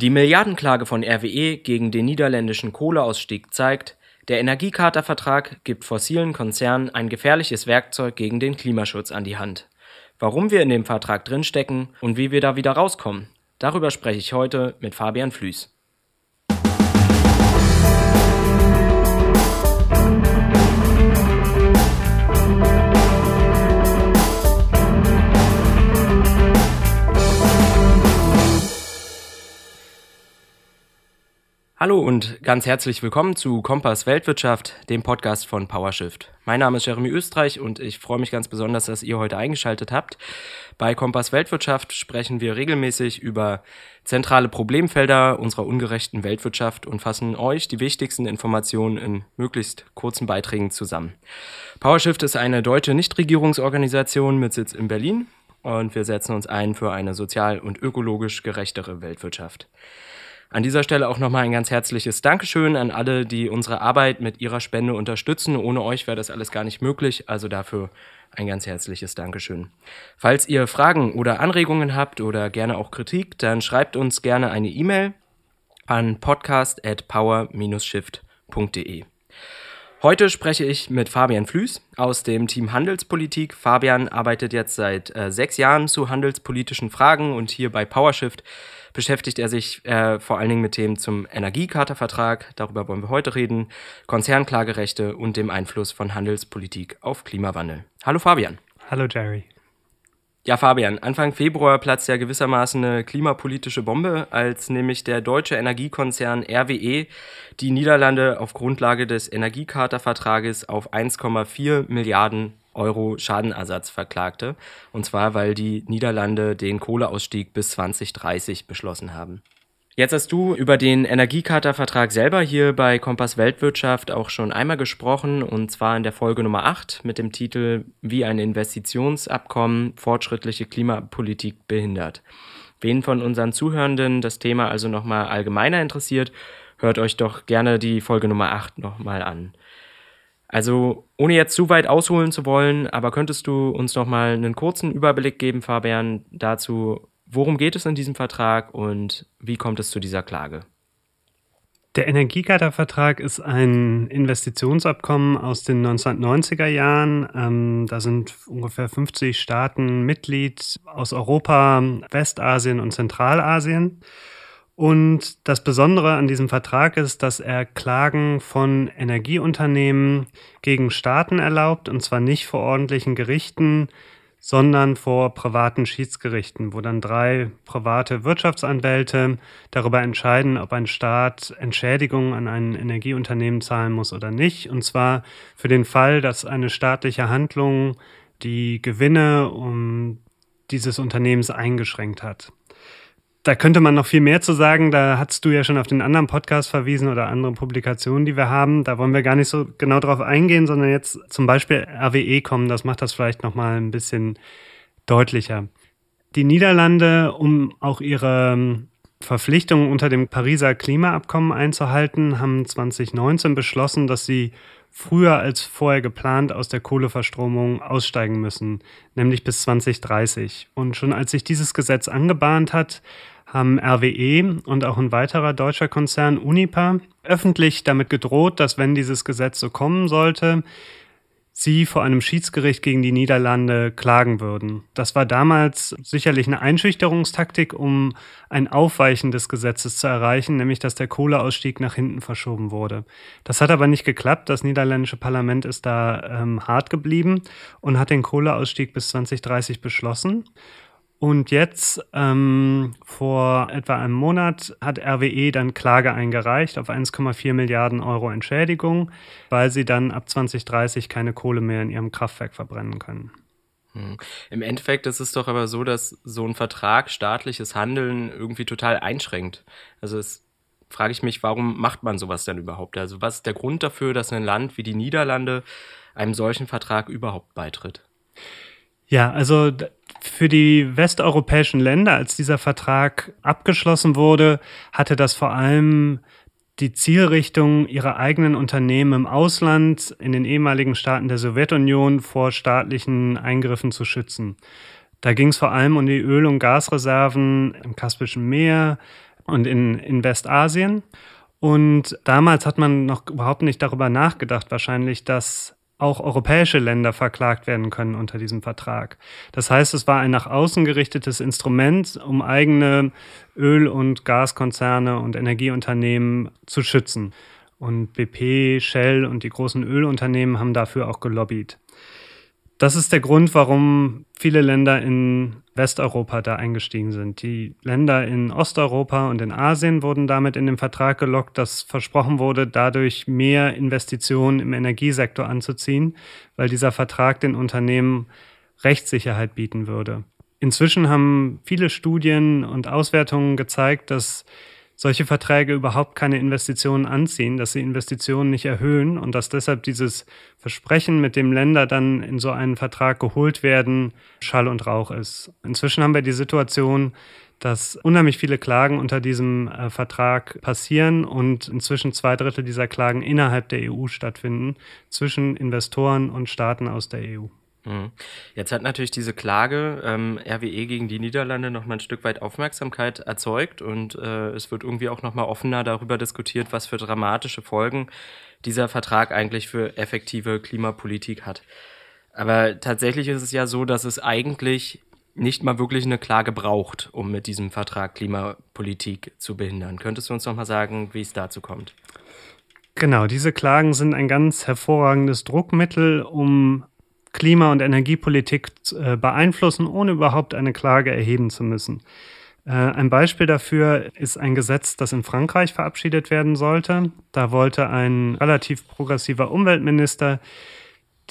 Die Milliardenklage von RWE gegen den niederländischen Kohleausstieg zeigt, der Energiecharta-Vertrag gibt fossilen Konzernen ein gefährliches Werkzeug gegen den Klimaschutz an die Hand. Warum wir in dem Vertrag drinstecken und wie wir da wieder rauskommen, darüber spreche ich heute mit Fabian Flüß. Hallo und ganz herzlich willkommen zu Kompass Weltwirtschaft, dem Podcast von PowerShift. Mein Name ist Jeremy Österreich und ich freue mich ganz besonders, dass ihr heute eingeschaltet habt. Bei Kompass Weltwirtschaft sprechen wir regelmäßig über zentrale Problemfelder unserer ungerechten Weltwirtschaft und fassen euch die wichtigsten Informationen in möglichst kurzen Beiträgen zusammen. PowerShift ist eine deutsche Nichtregierungsorganisation mit Sitz in Berlin und wir setzen uns ein für eine sozial und ökologisch gerechtere Weltwirtschaft. An dieser Stelle auch nochmal ein ganz herzliches Dankeschön an alle, die unsere Arbeit mit ihrer Spende unterstützen. Ohne euch wäre das alles gar nicht möglich. Also dafür ein ganz herzliches Dankeschön. Falls ihr Fragen oder Anregungen habt oder gerne auch Kritik, dann schreibt uns gerne eine E-Mail an podcast@power-shift.de. Heute spreche ich mit Fabian Flüß aus dem Team Handelspolitik. Fabian arbeitet jetzt seit äh, sechs Jahren zu handelspolitischen Fragen und hier bei PowerShift beschäftigt er sich äh, vor allen Dingen mit Themen zum Energiechartervertrag, darüber wollen wir heute reden, Konzernklagerechte und dem Einfluss von Handelspolitik auf Klimawandel. Hallo Fabian. Hallo Jerry. Ja, Fabian, Anfang Februar platzt ja gewissermaßen eine klimapolitische Bombe, als nämlich der deutsche Energiekonzern RWE die Niederlande auf Grundlage des Energiechartervertrages auf 1,4 Milliarden Euro Schadenersatz verklagte. Und zwar, weil die Niederlande den Kohleausstieg bis 2030 beschlossen haben. Jetzt hast du über den Energiecharta-Vertrag selber hier bei Kompass Weltwirtschaft auch schon einmal gesprochen, und zwar in der Folge Nummer 8 mit dem Titel Wie ein Investitionsabkommen fortschrittliche Klimapolitik behindert. Wen von unseren Zuhörenden das Thema also nochmal allgemeiner interessiert, hört euch doch gerne die Folge Nummer 8 nochmal an. Also, ohne jetzt zu weit ausholen zu wollen, aber könntest du uns noch mal einen kurzen Überblick geben, Fabian, dazu, worum geht es in diesem Vertrag und wie kommt es zu dieser Klage? Der Energiegattervertrag ist ein Investitionsabkommen aus den 1990er Jahren. Ähm, da sind ungefähr 50 Staaten Mitglied aus Europa, Westasien und Zentralasien. Und das Besondere an diesem Vertrag ist, dass er Klagen von Energieunternehmen gegen Staaten erlaubt, und zwar nicht vor ordentlichen Gerichten, sondern vor privaten Schiedsgerichten, wo dann drei private Wirtschaftsanwälte darüber entscheiden, ob ein Staat Entschädigungen an ein Energieunternehmen zahlen muss oder nicht. Und zwar für den Fall, dass eine staatliche Handlung die Gewinne um dieses Unternehmens eingeschränkt hat. Da könnte man noch viel mehr zu sagen. Da hast du ja schon auf den anderen Podcast verwiesen oder andere Publikationen, die wir haben. Da wollen wir gar nicht so genau drauf eingehen, sondern jetzt zum Beispiel RWE kommen. Das macht das vielleicht noch mal ein bisschen deutlicher. Die Niederlande, um auch ihre Verpflichtungen unter dem Pariser Klimaabkommen einzuhalten, haben 2019 beschlossen, dass sie früher als vorher geplant aus der Kohleverstromung aussteigen müssen, nämlich bis 2030. Und schon als sich dieses Gesetz angebahnt hat, haben RWE und auch ein weiterer deutscher Konzern Unipa öffentlich damit gedroht, dass wenn dieses Gesetz so kommen sollte, sie vor einem Schiedsgericht gegen die Niederlande klagen würden. Das war damals sicherlich eine Einschüchterungstaktik, um ein Aufweichen des Gesetzes zu erreichen, nämlich dass der Kohleausstieg nach hinten verschoben wurde. Das hat aber nicht geklappt. Das niederländische Parlament ist da ähm, hart geblieben und hat den Kohleausstieg bis 2030 beschlossen. Und jetzt, ähm, vor etwa einem Monat, hat RWE dann Klage eingereicht auf 1,4 Milliarden Euro Entschädigung, weil sie dann ab 2030 keine Kohle mehr in ihrem Kraftwerk verbrennen können. Hm. Im Endeffekt ist es doch aber so, dass so ein Vertrag staatliches Handeln irgendwie total einschränkt. Also es frage ich mich, warum macht man sowas denn überhaupt? Also was ist der Grund dafür, dass ein Land wie die Niederlande einem solchen Vertrag überhaupt beitritt? Ja, also für die westeuropäischen Länder, als dieser Vertrag abgeschlossen wurde, hatte das vor allem die Zielrichtung, ihre eigenen Unternehmen im Ausland, in den ehemaligen Staaten der Sowjetunion vor staatlichen Eingriffen zu schützen. Da ging es vor allem um die Öl- und Gasreserven im Kaspischen Meer und in, in Westasien. Und damals hat man noch überhaupt nicht darüber nachgedacht, wahrscheinlich, dass auch europäische Länder verklagt werden können unter diesem Vertrag. Das heißt, es war ein nach außen gerichtetes Instrument, um eigene Öl- und Gaskonzerne und Energieunternehmen zu schützen. Und BP, Shell und die großen Ölunternehmen haben dafür auch gelobbyt. Das ist der Grund, warum viele Länder in Westeuropa da eingestiegen sind. Die Länder in Osteuropa und in Asien wurden damit in den Vertrag gelockt, dass versprochen wurde, dadurch mehr Investitionen im Energiesektor anzuziehen, weil dieser Vertrag den Unternehmen Rechtssicherheit bieten würde. Inzwischen haben viele Studien und Auswertungen gezeigt, dass solche Verträge überhaupt keine Investitionen anziehen, dass sie Investitionen nicht erhöhen und dass deshalb dieses Versprechen, mit dem Länder dann in so einen Vertrag geholt werden, Schall und Rauch ist. Inzwischen haben wir die Situation, dass unheimlich viele Klagen unter diesem äh, Vertrag passieren und inzwischen zwei Drittel dieser Klagen innerhalb der EU stattfinden, zwischen Investoren und Staaten aus der EU. Mhm. Jetzt hat natürlich diese Klage ähm, RWE gegen die Niederlande noch mal ein Stück weit Aufmerksamkeit erzeugt und äh, es wird irgendwie auch noch mal offener darüber diskutiert, was für dramatische Folgen dieser Vertrag eigentlich für effektive Klimapolitik hat. Aber tatsächlich ist es ja so, dass es eigentlich nicht mal wirklich eine Klage braucht, um mit diesem Vertrag Klimapolitik zu behindern. Könntest du uns noch mal sagen, wie es dazu kommt? Genau, diese Klagen sind ein ganz hervorragendes Druckmittel, um Klima- und Energiepolitik äh, beeinflussen, ohne überhaupt eine Klage erheben zu müssen. Äh, ein Beispiel dafür ist ein Gesetz, das in Frankreich verabschiedet werden sollte. Da wollte ein relativ progressiver Umweltminister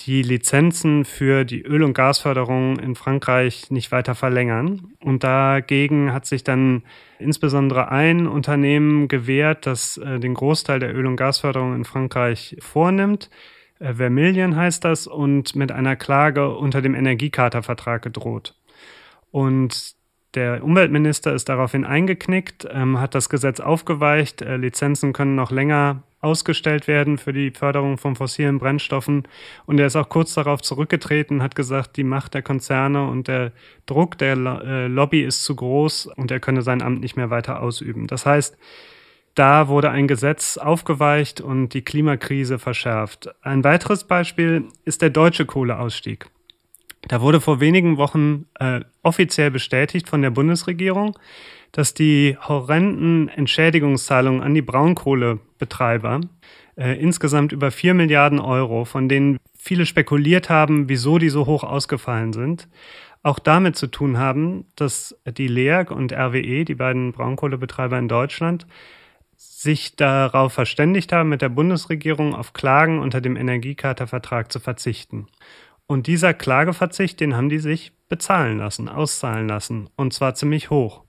die Lizenzen für die Öl- und Gasförderung in Frankreich nicht weiter verlängern. Und dagegen hat sich dann insbesondere ein Unternehmen gewehrt, das äh, den Großteil der Öl- und Gasförderung in Frankreich vornimmt. Äh, Vermillion heißt das, und mit einer Klage unter dem Energiecharta-Vertrag gedroht. Und der Umweltminister ist daraufhin eingeknickt, ähm, hat das Gesetz aufgeweicht. Äh, Lizenzen können noch länger ausgestellt werden für die Förderung von fossilen Brennstoffen. Und er ist auch kurz darauf zurückgetreten, hat gesagt, die Macht der Konzerne und der Druck der äh, Lobby ist zu groß und er könne sein Amt nicht mehr weiter ausüben. Das heißt, da wurde ein Gesetz aufgeweicht und die Klimakrise verschärft. Ein weiteres Beispiel ist der deutsche Kohleausstieg. Da wurde vor wenigen Wochen äh, offiziell bestätigt von der Bundesregierung, dass die horrenden Entschädigungszahlungen an die Braunkohlebetreiber äh, insgesamt über 4 Milliarden Euro, von denen viele spekuliert haben, wieso die so hoch ausgefallen sind, auch damit zu tun haben, dass die LEAG und RWE, die beiden Braunkohlebetreiber in Deutschland, sich darauf verständigt haben, mit der Bundesregierung auf Klagen unter dem Energiecharta-Vertrag zu verzichten. Und dieser Klageverzicht, den haben die sich bezahlen lassen, auszahlen lassen, und zwar ziemlich hoch.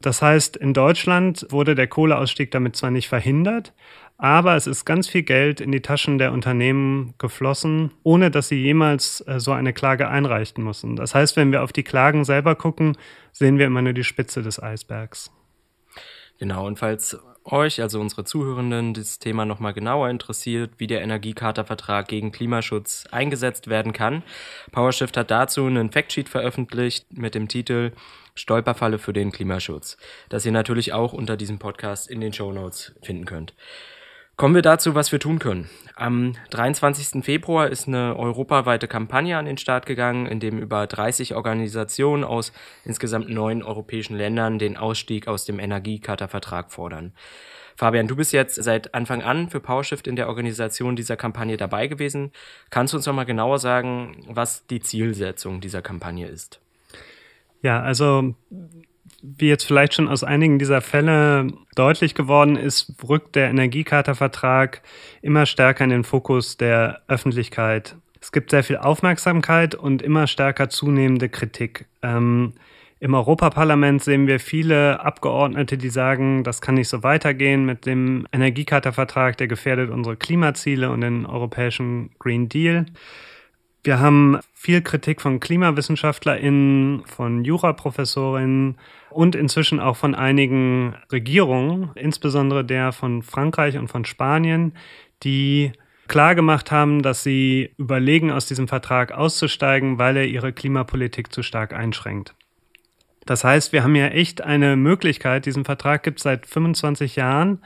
Das heißt, in Deutschland wurde der Kohleausstieg damit zwar nicht verhindert, aber es ist ganz viel Geld in die Taschen der Unternehmen geflossen, ohne dass sie jemals äh, so eine Klage einreichen mussten. Das heißt, wenn wir auf die Klagen selber gucken, sehen wir immer nur die Spitze des Eisbergs. Genau, und falls euch, also unsere Zuhörenden, das Thema nochmal genauer interessiert, wie der Energiecharta-Vertrag gegen Klimaschutz eingesetzt werden kann, PowerShift hat dazu einen Factsheet veröffentlicht mit dem Titel Stolperfalle für den Klimaschutz, das ihr natürlich auch unter diesem Podcast in den Show Notes finden könnt. Kommen wir dazu, was wir tun können. Am 23. Februar ist eine europaweite Kampagne an den Start gegangen, in dem über 30 Organisationen aus insgesamt neun europäischen Ländern den Ausstieg aus dem Energiecharta-Vertrag fordern. Fabian, du bist jetzt seit Anfang an für PowerShift in der Organisation dieser Kampagne dabei gewesen. Kannst du uns noch mal genauer sagen, was die Zielsetzung dieser Kampagne ist? Ja, also wie jetzt vielleicht schon aus einigen dieser Fälle deutlich geworden ist, rückt der Energiecharta-Vertrag immer stärker in den Fokus der Öffentlichkeit. Es gibt sehr viel Aufmerksamkeit und immer stärker zunehmende Kritik. Ähm, Im Europaparlament sehen wir viele Abgeordnete, die sagen, das kann nicht so weitergehen mit dem Energiecharta-Vertrag, der gefährdet unsere Klimaziele und den europäischen Green Deal. Wir haben viel Kritik von KlimawissenschaftlerInnen, von Juraprofessorinnen und inzwischen auch von einigen Regierungen, insbesondere der von Frankreich und von Spanien, die klargemacht haben, dass sie überlegen, aus diesem Vertrag auszusteigen, weil er ihre Klimapolitik zu stark einschränkt. Das heißt, wir haben ja echt eine Möglichkeit, diesen Vertrag gibt es seit 25 Jahren,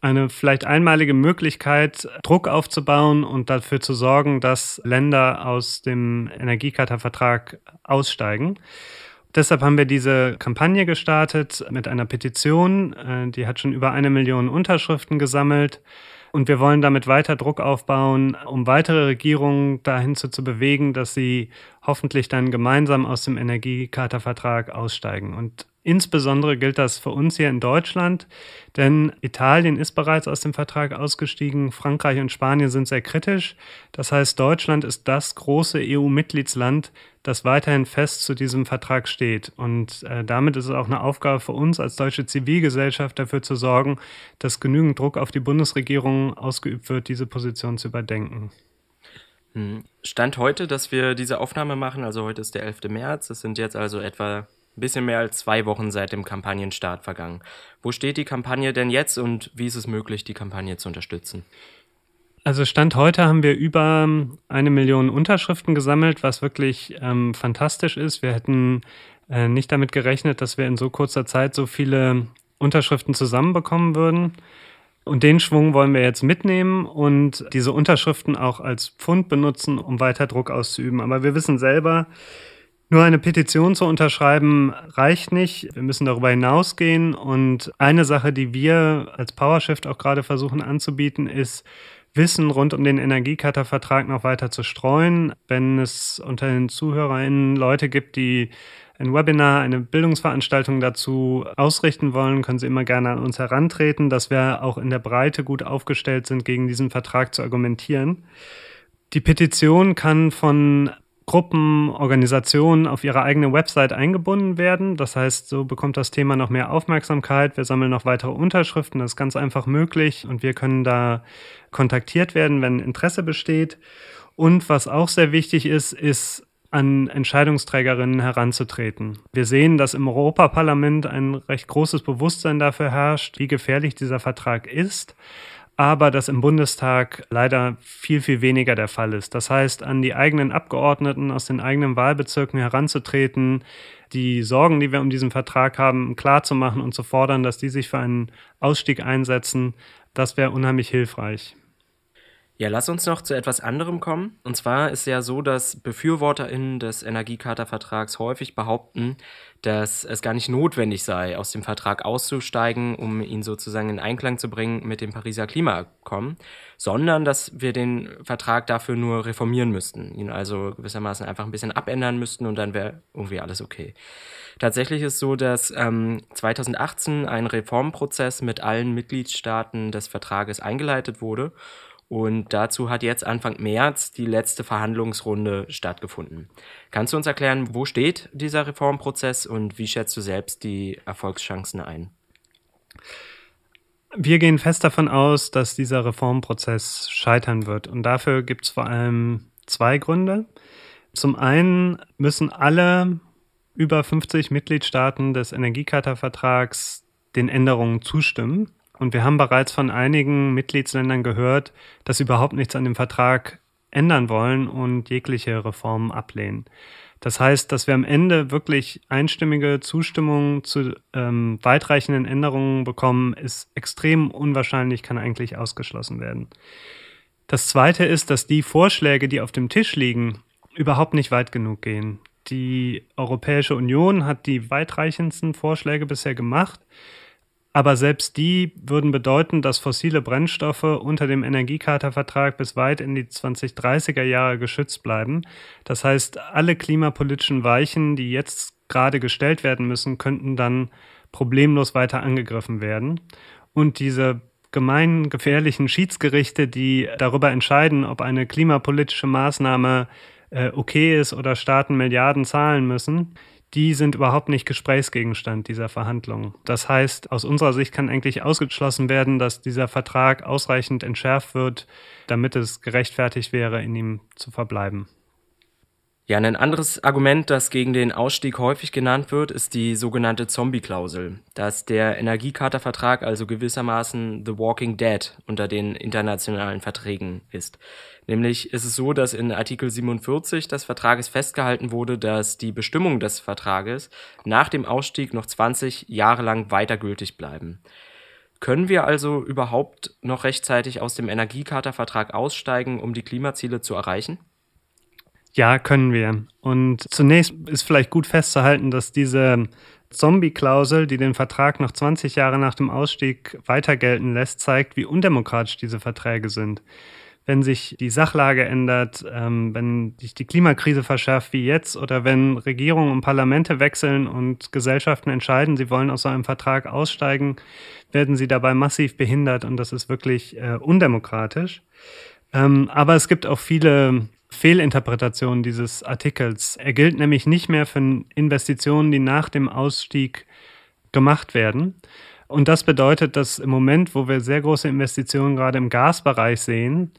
eine vielleicht einmalige Möglichkeit, Druck aufzubauen und dafür zu sorgen, dass Länder aus dem Energiecharta-Vertrag aussteigen. Deshalb haben wir diese Kampagne gestartet mit einer Petition. Äh, die hat schon über eine Million Unterschriften gesammelt. Und wir wollen damit weiter Druck aufbauen, um weitere Regierungen dahin zu, zu bewegen, dass sie hoffentlich dann gemeinsam aus dem Energiecharta-Vertrag aussteigen. Und Insbesondere gilt das für uns hier in Deutschland, denn Italien ist bereits aus dem Vertrag ausgestiegen, Frankreich und Spanien sind sehr kritisch. Das heißt, Deutschland ist das große EU-Mitgliedsland, das weiterhin fest zu diesem Vertrag steht. Und äh, damit ist es auch eine Aufgabe für uns als deutsche Zivilgesellschaft dafür zu sorgen, dass genügend Druck auf die Bundesregierung ausgeübt wird, diese Position zu überdenken. Hm. Stand heute, dass wir diese Aufnahme machen, also heute ist der 11. März, es sind jetzt also etwa ein bisschen mehr als zwei Wochen seit dem Kampagnenstart vergangen. Wo steht die Kampagne denn jetzt und wie ist es möglich, die Kampagne zu unterstützen? Also Stand heute haben wir über eine Million Unterschriften gesammelt, was wirklich ähm, fantastisch ist. Wir hätten äh, nicht damit gerechnet, dass wir in so kurzer Zeit so viele Unterschriften zusammenbekommen würden. Und den Schwung wollen wir jetzt mitnehmen und diese Unterschriften auch als Pfund benutzen, um weiter Druck auszuüben. Aber wir wissen selber, nur eine Petition zu unterschreiben reicht nicht. Wir müssen darüber hinausgehen. Und eine Sache, die wir als PowerShift auch gerade versuchen anzubieten, ist, Wissen rund um den Energiekata-Vertrag noch weiter zu streuen. Wenn es unter den ZuhörerInnen Leute gibt, die ein Webinar, eine Bildungsveranstaltung dazu ausrichten wollen, können Sie immer gerne an uns herantreten, dass wir auch in der Breite gut aufgestellt sind, gegen diesen Vertrag zu argumentieren. Die Petition kann von Gruppen, Organisationen auf ihre eigene Website eingebunden werden. Das heißt, so bekommt das Thema noch mehr Aufmerksamkeit. Wir sammeln noch weitere Unterschriften. Das ist ganz einfach möglich und wir können da kontaktiert werden, wenn Interesse besteht. Und was auch sehr wichtig ist, ist an Entscheidungsträgerinnen heranzutreten. Wir sehen, dass im Europaparlament ein recht großes Bewusstsein dafür herrscht, wie gefährlich dieser Vertrag ist aber das im Bundestag leider viel, viel weniger der Fall ist. Das heißt, an die eigenen Abgeordneten aus den eigenen Wahlbezirken heranzutreten, die Sorgen, die wir um diesen Vertrag haben, klarzumachen und zu fordern, dass die sich für einen Ausstieg einsetzen, das wäre unheimlich hilfreich. Ja, lass uns noch zu etwas anderem kommen. Und zwar ist ja so, dass BefürworterInnen des Energiecharta-Vertrags häufig behaupten, dass es gar nicht notwendig sei, aus dem Vertrag auszusteigen, um ihn sozusagen in Einklang zu bringen mit dem Pariser Klimaabkommen, sondern dass wir den Vertrag dafür nur reformieren müssten, ihn also gewissermaßen einfach ein bisschen abändern müssten und dann wäre irgendwie alles okay. Tatsächlich ist so, dass ähm, 2018 ein Reformprozess mit allen Mitgliedstaaten des Vertrages eingeleitet wurde und dazu hat jetzt Anfang März die letzte Verhandlungsrunde stattgefunden. Kannst du uns erklären, wo steht dieser Reformprozess und wie schätzt du selbst die Erfolgschancen ein? Wir gehen fest davon aus, dass dieser Reformprozess scheitern wird. Und dafür gibt es vor allem zwei Gründe. Zum einen müssen alle über 50 Mitgliedstaaten des Energiecharta-Vertrags den Änderungen zustimmen. Und wir haben bereits von einigen Mitgliedsländern gehört, dass sie überhaupt nichts an dem Vertrag ändern wollen und jegliche Reformen ablehnen. Das heißt, dass wir am Ende wirklich einstimmige Zustimmung zu ähm, weitreichenden Änderungen bekommen, ist extrem unwahrscheinlich, kann eigentlich ausgeschlossen werden. Das Zweite ist, dass die Vorschläge, die auf dem Tisch liegen, überhaupt nicht weit genug gehen. Die Europäische Union hat die weitreichendsten Vorschläge bisher gemacht. Aber selbst die würden bedeuten, dass fossile Brennstoffe unter dem Energiecharta-Vertrag bis weit in die 2030er Jahre geschützt bleiben. Das heißt, alle klimapolitischen Weichen, die jetzt gerade gestellt werden müssen, könnten dann problemlos weiter angegriffen werden. Und diese gemeinen, gefährlichen Schiedsgerichte, die darüber entscheiden, ob eine klimapolitische Maßnahme äh, okay ist oder Staaten Milliarden zahlen müssen, die sind überhaupt nicht Gesprächsgegenstand dieser Verhandlungen. Das heißt, aus unserer Sicht kann eigentlich ausgeschlossen werden, dass dieser Vertrag ausreichend entschärft wird, damit es gerechtfertigt wäre, in ihm zu verbleiben. Ja, ein anderes Argument, das gegen den Ausstieg häufig genannt wird, ist die sogenannte Zombie-Klausel, dass der Energiecharta-Vertrag also gewissermaßen The Walking Dead unter den internationalen Verträgen ist. Nämlich ist es so, dass in Artikel 47 des Vertrages festgehalten wurde, dass die Bestimmungen des Vertrages nach dem Ausstieg noch 20 Jahre lang weiter gültig bleiben. Können wir also überhaupt noch rechtzeitig aus dem Energiecharta-Vertrag aussteigen, um die Klimaziele zu erreichen? Ja, können wir. Und zunächst ist vielleicht gut festzuhalten, dass diese Zombie-Klausel, die den Vertrag noch 20 Jahre nach dem Ausstieg weiter gelten lässt, zeigt, wie undemokratisch diese Verträge sind. Wenn sich die Sachlage ändert, ähm, wenn sich die Klimakrise verschärft wie jetzt oder wenn Regierungen und Parlamente wechseln und Gesellschaften entscheiden, sie wollen aus so einem Vertrag aussteigen, werden sie dabei massiv behindert und das ist wirklich äh, undemokratisch. Ähm, aber es gibt auch viele Fehlinterpretation dieses Artikels. Er gilt nämlich nicht mehr für Investitionen, die nach dem Ausstieg gemacht werden. Und das bedeutet, dass im Moment, wo wir sehr große Investitionen gerade im Gasbereich sehen,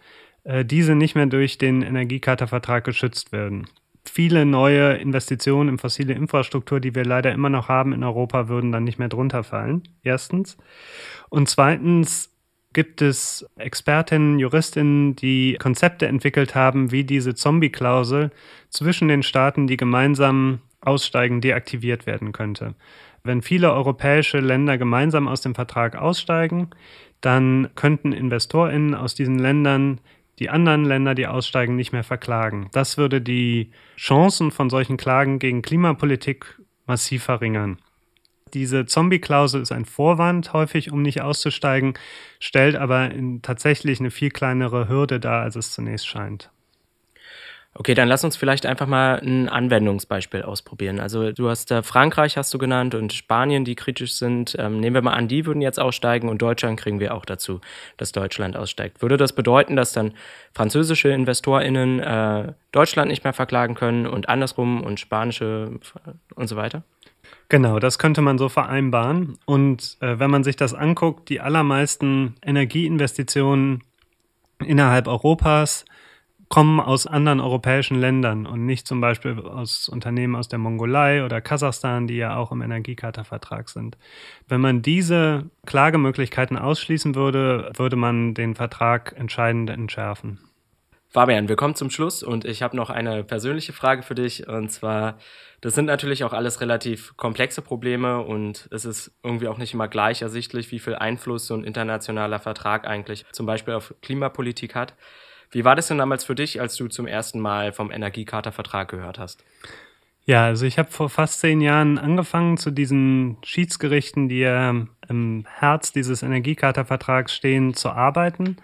äh, diese nicht mehr durch den Energiecharta-Vertrag geschützt werden. Viele neue Investitionen in fossile Infrastruktur, die wir leider immer noch haben in Europa, würden dann nicht mehr drunter fallen. Erstens. Und zweitens gibt es Expertinnen, Juristinnen, die Konzepte entwickelt haben, wie diese Zombie-Klausel zwischen den Staaten, die gemeinsam aussteigen, deaktiviert werden könnte. Wenn viele europäische Länder gemeinsam aus dem Vertrag aussteigen, dann könnten Investorinnen aus diesen Ländern die anderen Länder, die aussteigen, nicht mehr verklagen. Das würde die Chancen von solchen Klagen gegen Klimapolitik massiv verringern. Diese Zombie-Klausel ist ein Vorwand häufig, um nicht auszusteigen, stellt aber tatsächlich eine viel kleinere Hürde dar, als es zunächst scheint. Okay, dann lass uns vielleicht einfach mal ein Anwendungsbeispiel ausprobieren. Also du hast äh, Frankreich hast du genannt und Spanien, die kritisch sind. Ähm, nehmen wir mal an, die würden jetzt aussteigen und Deutschland kriegen wir auch dazu, dass Deutschland aussteigt. Würde das bedeuten, dass dann französische InvestorInnen äh, Deutschland nicht mehr verklagen können und andersrum und spanische und so weiter? Genau, das könnte man so vereinbaren. Und äh, wenn man sich das anguckt, die allermeisten Energieinvestitionen innerhalb Europas kommen aus anderen europäischen Ländern und nicht zum Beispiel aus Unternehmen aus der Mongolei oder Kasachstan, die ja auch im Energiecharta-Vertrag sind. Wenn man diese Klagemöglichkeiten ausschließen würde, würde man den Vertrag entscheidend entschärfen. Fabian, wir kommen zum Schluss und ich habe noch eine persönliche Frage für dich. Und zwar, das sind natürlich auch alles relativ komplexe Probleme und es ist irgendwie auch nicht immer gleich ersichtlich, wie viel Einfluss so ein internationaler Vertrag eigentlich zum Beispiel auf Klimapolitik hat. Wie war das denn damals für dich, als du zum ersten Mal vom Energiecharta-Vertrag gehört hast? Ja, also ich habe vor fast zehn Jahren angefangen, zu diesen Schiedsgerichten, die ja im Herz dieses Energiecharta-Vertrags stehen, zu arbeiten.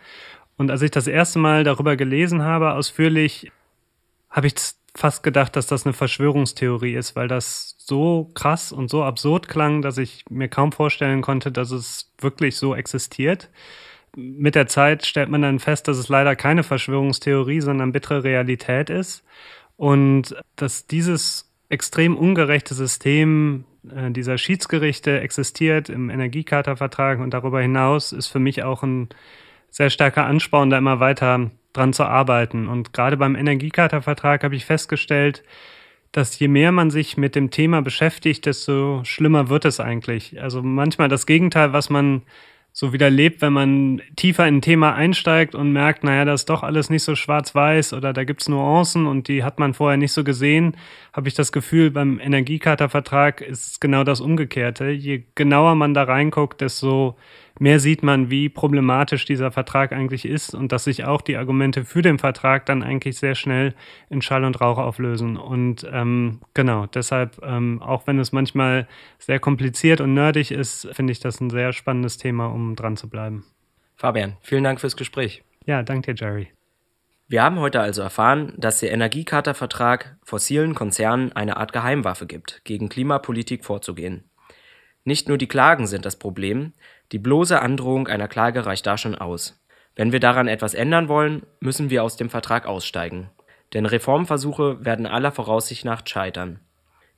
Und als ich das erste Mal darüber gelesen habe, ausführlich, habe ich fast gedacht, dass das eine Verschwörungstheorie ist, weil das so krass und so absurd klang, dass ich mir kaum vorstellen konnte, dass es wirklich so existiert. Mit der Zeit stellt man dann fest, dass es leider keine Verschwörungstheorie, sondern bittere Realität ist. Und dass dieses extrem ungerechte System äh, dieser Schiedsgerichte existiert im Energiecharta-Vertrag und darüber hinaus ist für mich auch ein sehr starker Ansporn, da immer weiter dran zu arbeiten. Und gerade beim Energiecharta-Vertrag habe ich festgestellt, dass je mehr man sich mit dem Thema beschäftigt, desto schlimmer wird es eigentlich. Also manchmal das Gegenteil, was man so wieder lebt, wenn man tiefer in ein Thema einsteigt und merkt, naja, das ist doch alles nicht so schwarz-weiß oder da gibt's Nuancen und die hat man vorher nicht so gesehen, habe ich das Gefühl, beim Energiecharta-Vertrag ist genau das Umgekehrte. Je genauer man da reinguckt, desto mehr sieht man, wie problematisch dieser Vertrag eigentlich ist und dass sich auch die Argumente für den Vertrag dann eigentlich sehr schnell in Schall und Rauch auflösen. Und ähm, genau, deshalb, ähm, auch wenn es manchmal sehr kompliziert und nerdig ist, finde ich das ein sehr spannendes Thema, um dran zu bleiben. Fabian, vielen Dank fürs Gespräch. Ja, danke dir, Jerry. Wir haben heute also erfahren, dass der Energiecharta-Vertrag fossilen Konzernen eine Art Geheimwaffe gibt, gegen Klimapolitik vorzugehen. Nicht nur die Klagen sind das Problem, die bloße Androhung einer Klage reicht da schon aus. Wenn wir daran etwas ändern wollen, müssen wir aus dem Vertrag aussteigen. Denn Reformversuche werden aller Voraussicht nach scheitern.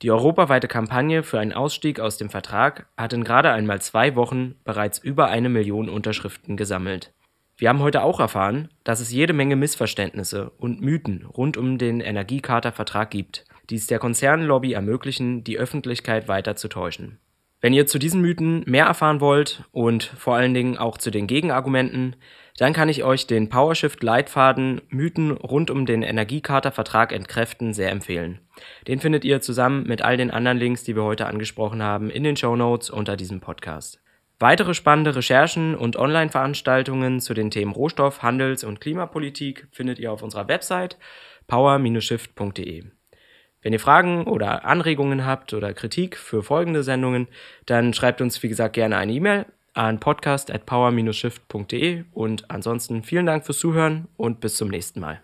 Die europaweite Kampagne für einen Ausstieg aus dem Vertrag hat in gerade einmal zwei Wochen bereits über eine Million Unterschriften gesammelt. Wir haben heute auch erfahren, dass es jede Menge Missverständnisse und Mythen rund um den Energiekatervertrag gibt, die es der Konzernlobby ermöglichen, die Öffentlichkeit weiter zu täuschen. Wenn ihr zu diesen Mythen mehr erfahren wollt und vor allen Dingen auch zu den Gegenargumenten, dann kann ich euch den PowerShift Leitfaden Mythen rund um den Energiekatervertrag entkräften sehr empfehlen. Den findet ihr zusammen mit all den anderen Links, die wir heute angesprochen haben, in den Show Notes unter diesem Podcast. Weitere spannende Recherchen und Online-Veranstaltungen zu den Themen Rohstoff, Handels- und Klimapolitik findet ihr auf unserer Website power-shift.de. Wenn ihr Fragen oder Anregungen habt oder Kritik für folgende Sendungen, dann schreibt uns wie gesagt gerne eine E-Mail an podcast at power-shift.de und ansonsten vielen Dank fürs Zuhören und bis zum nächsten Mal.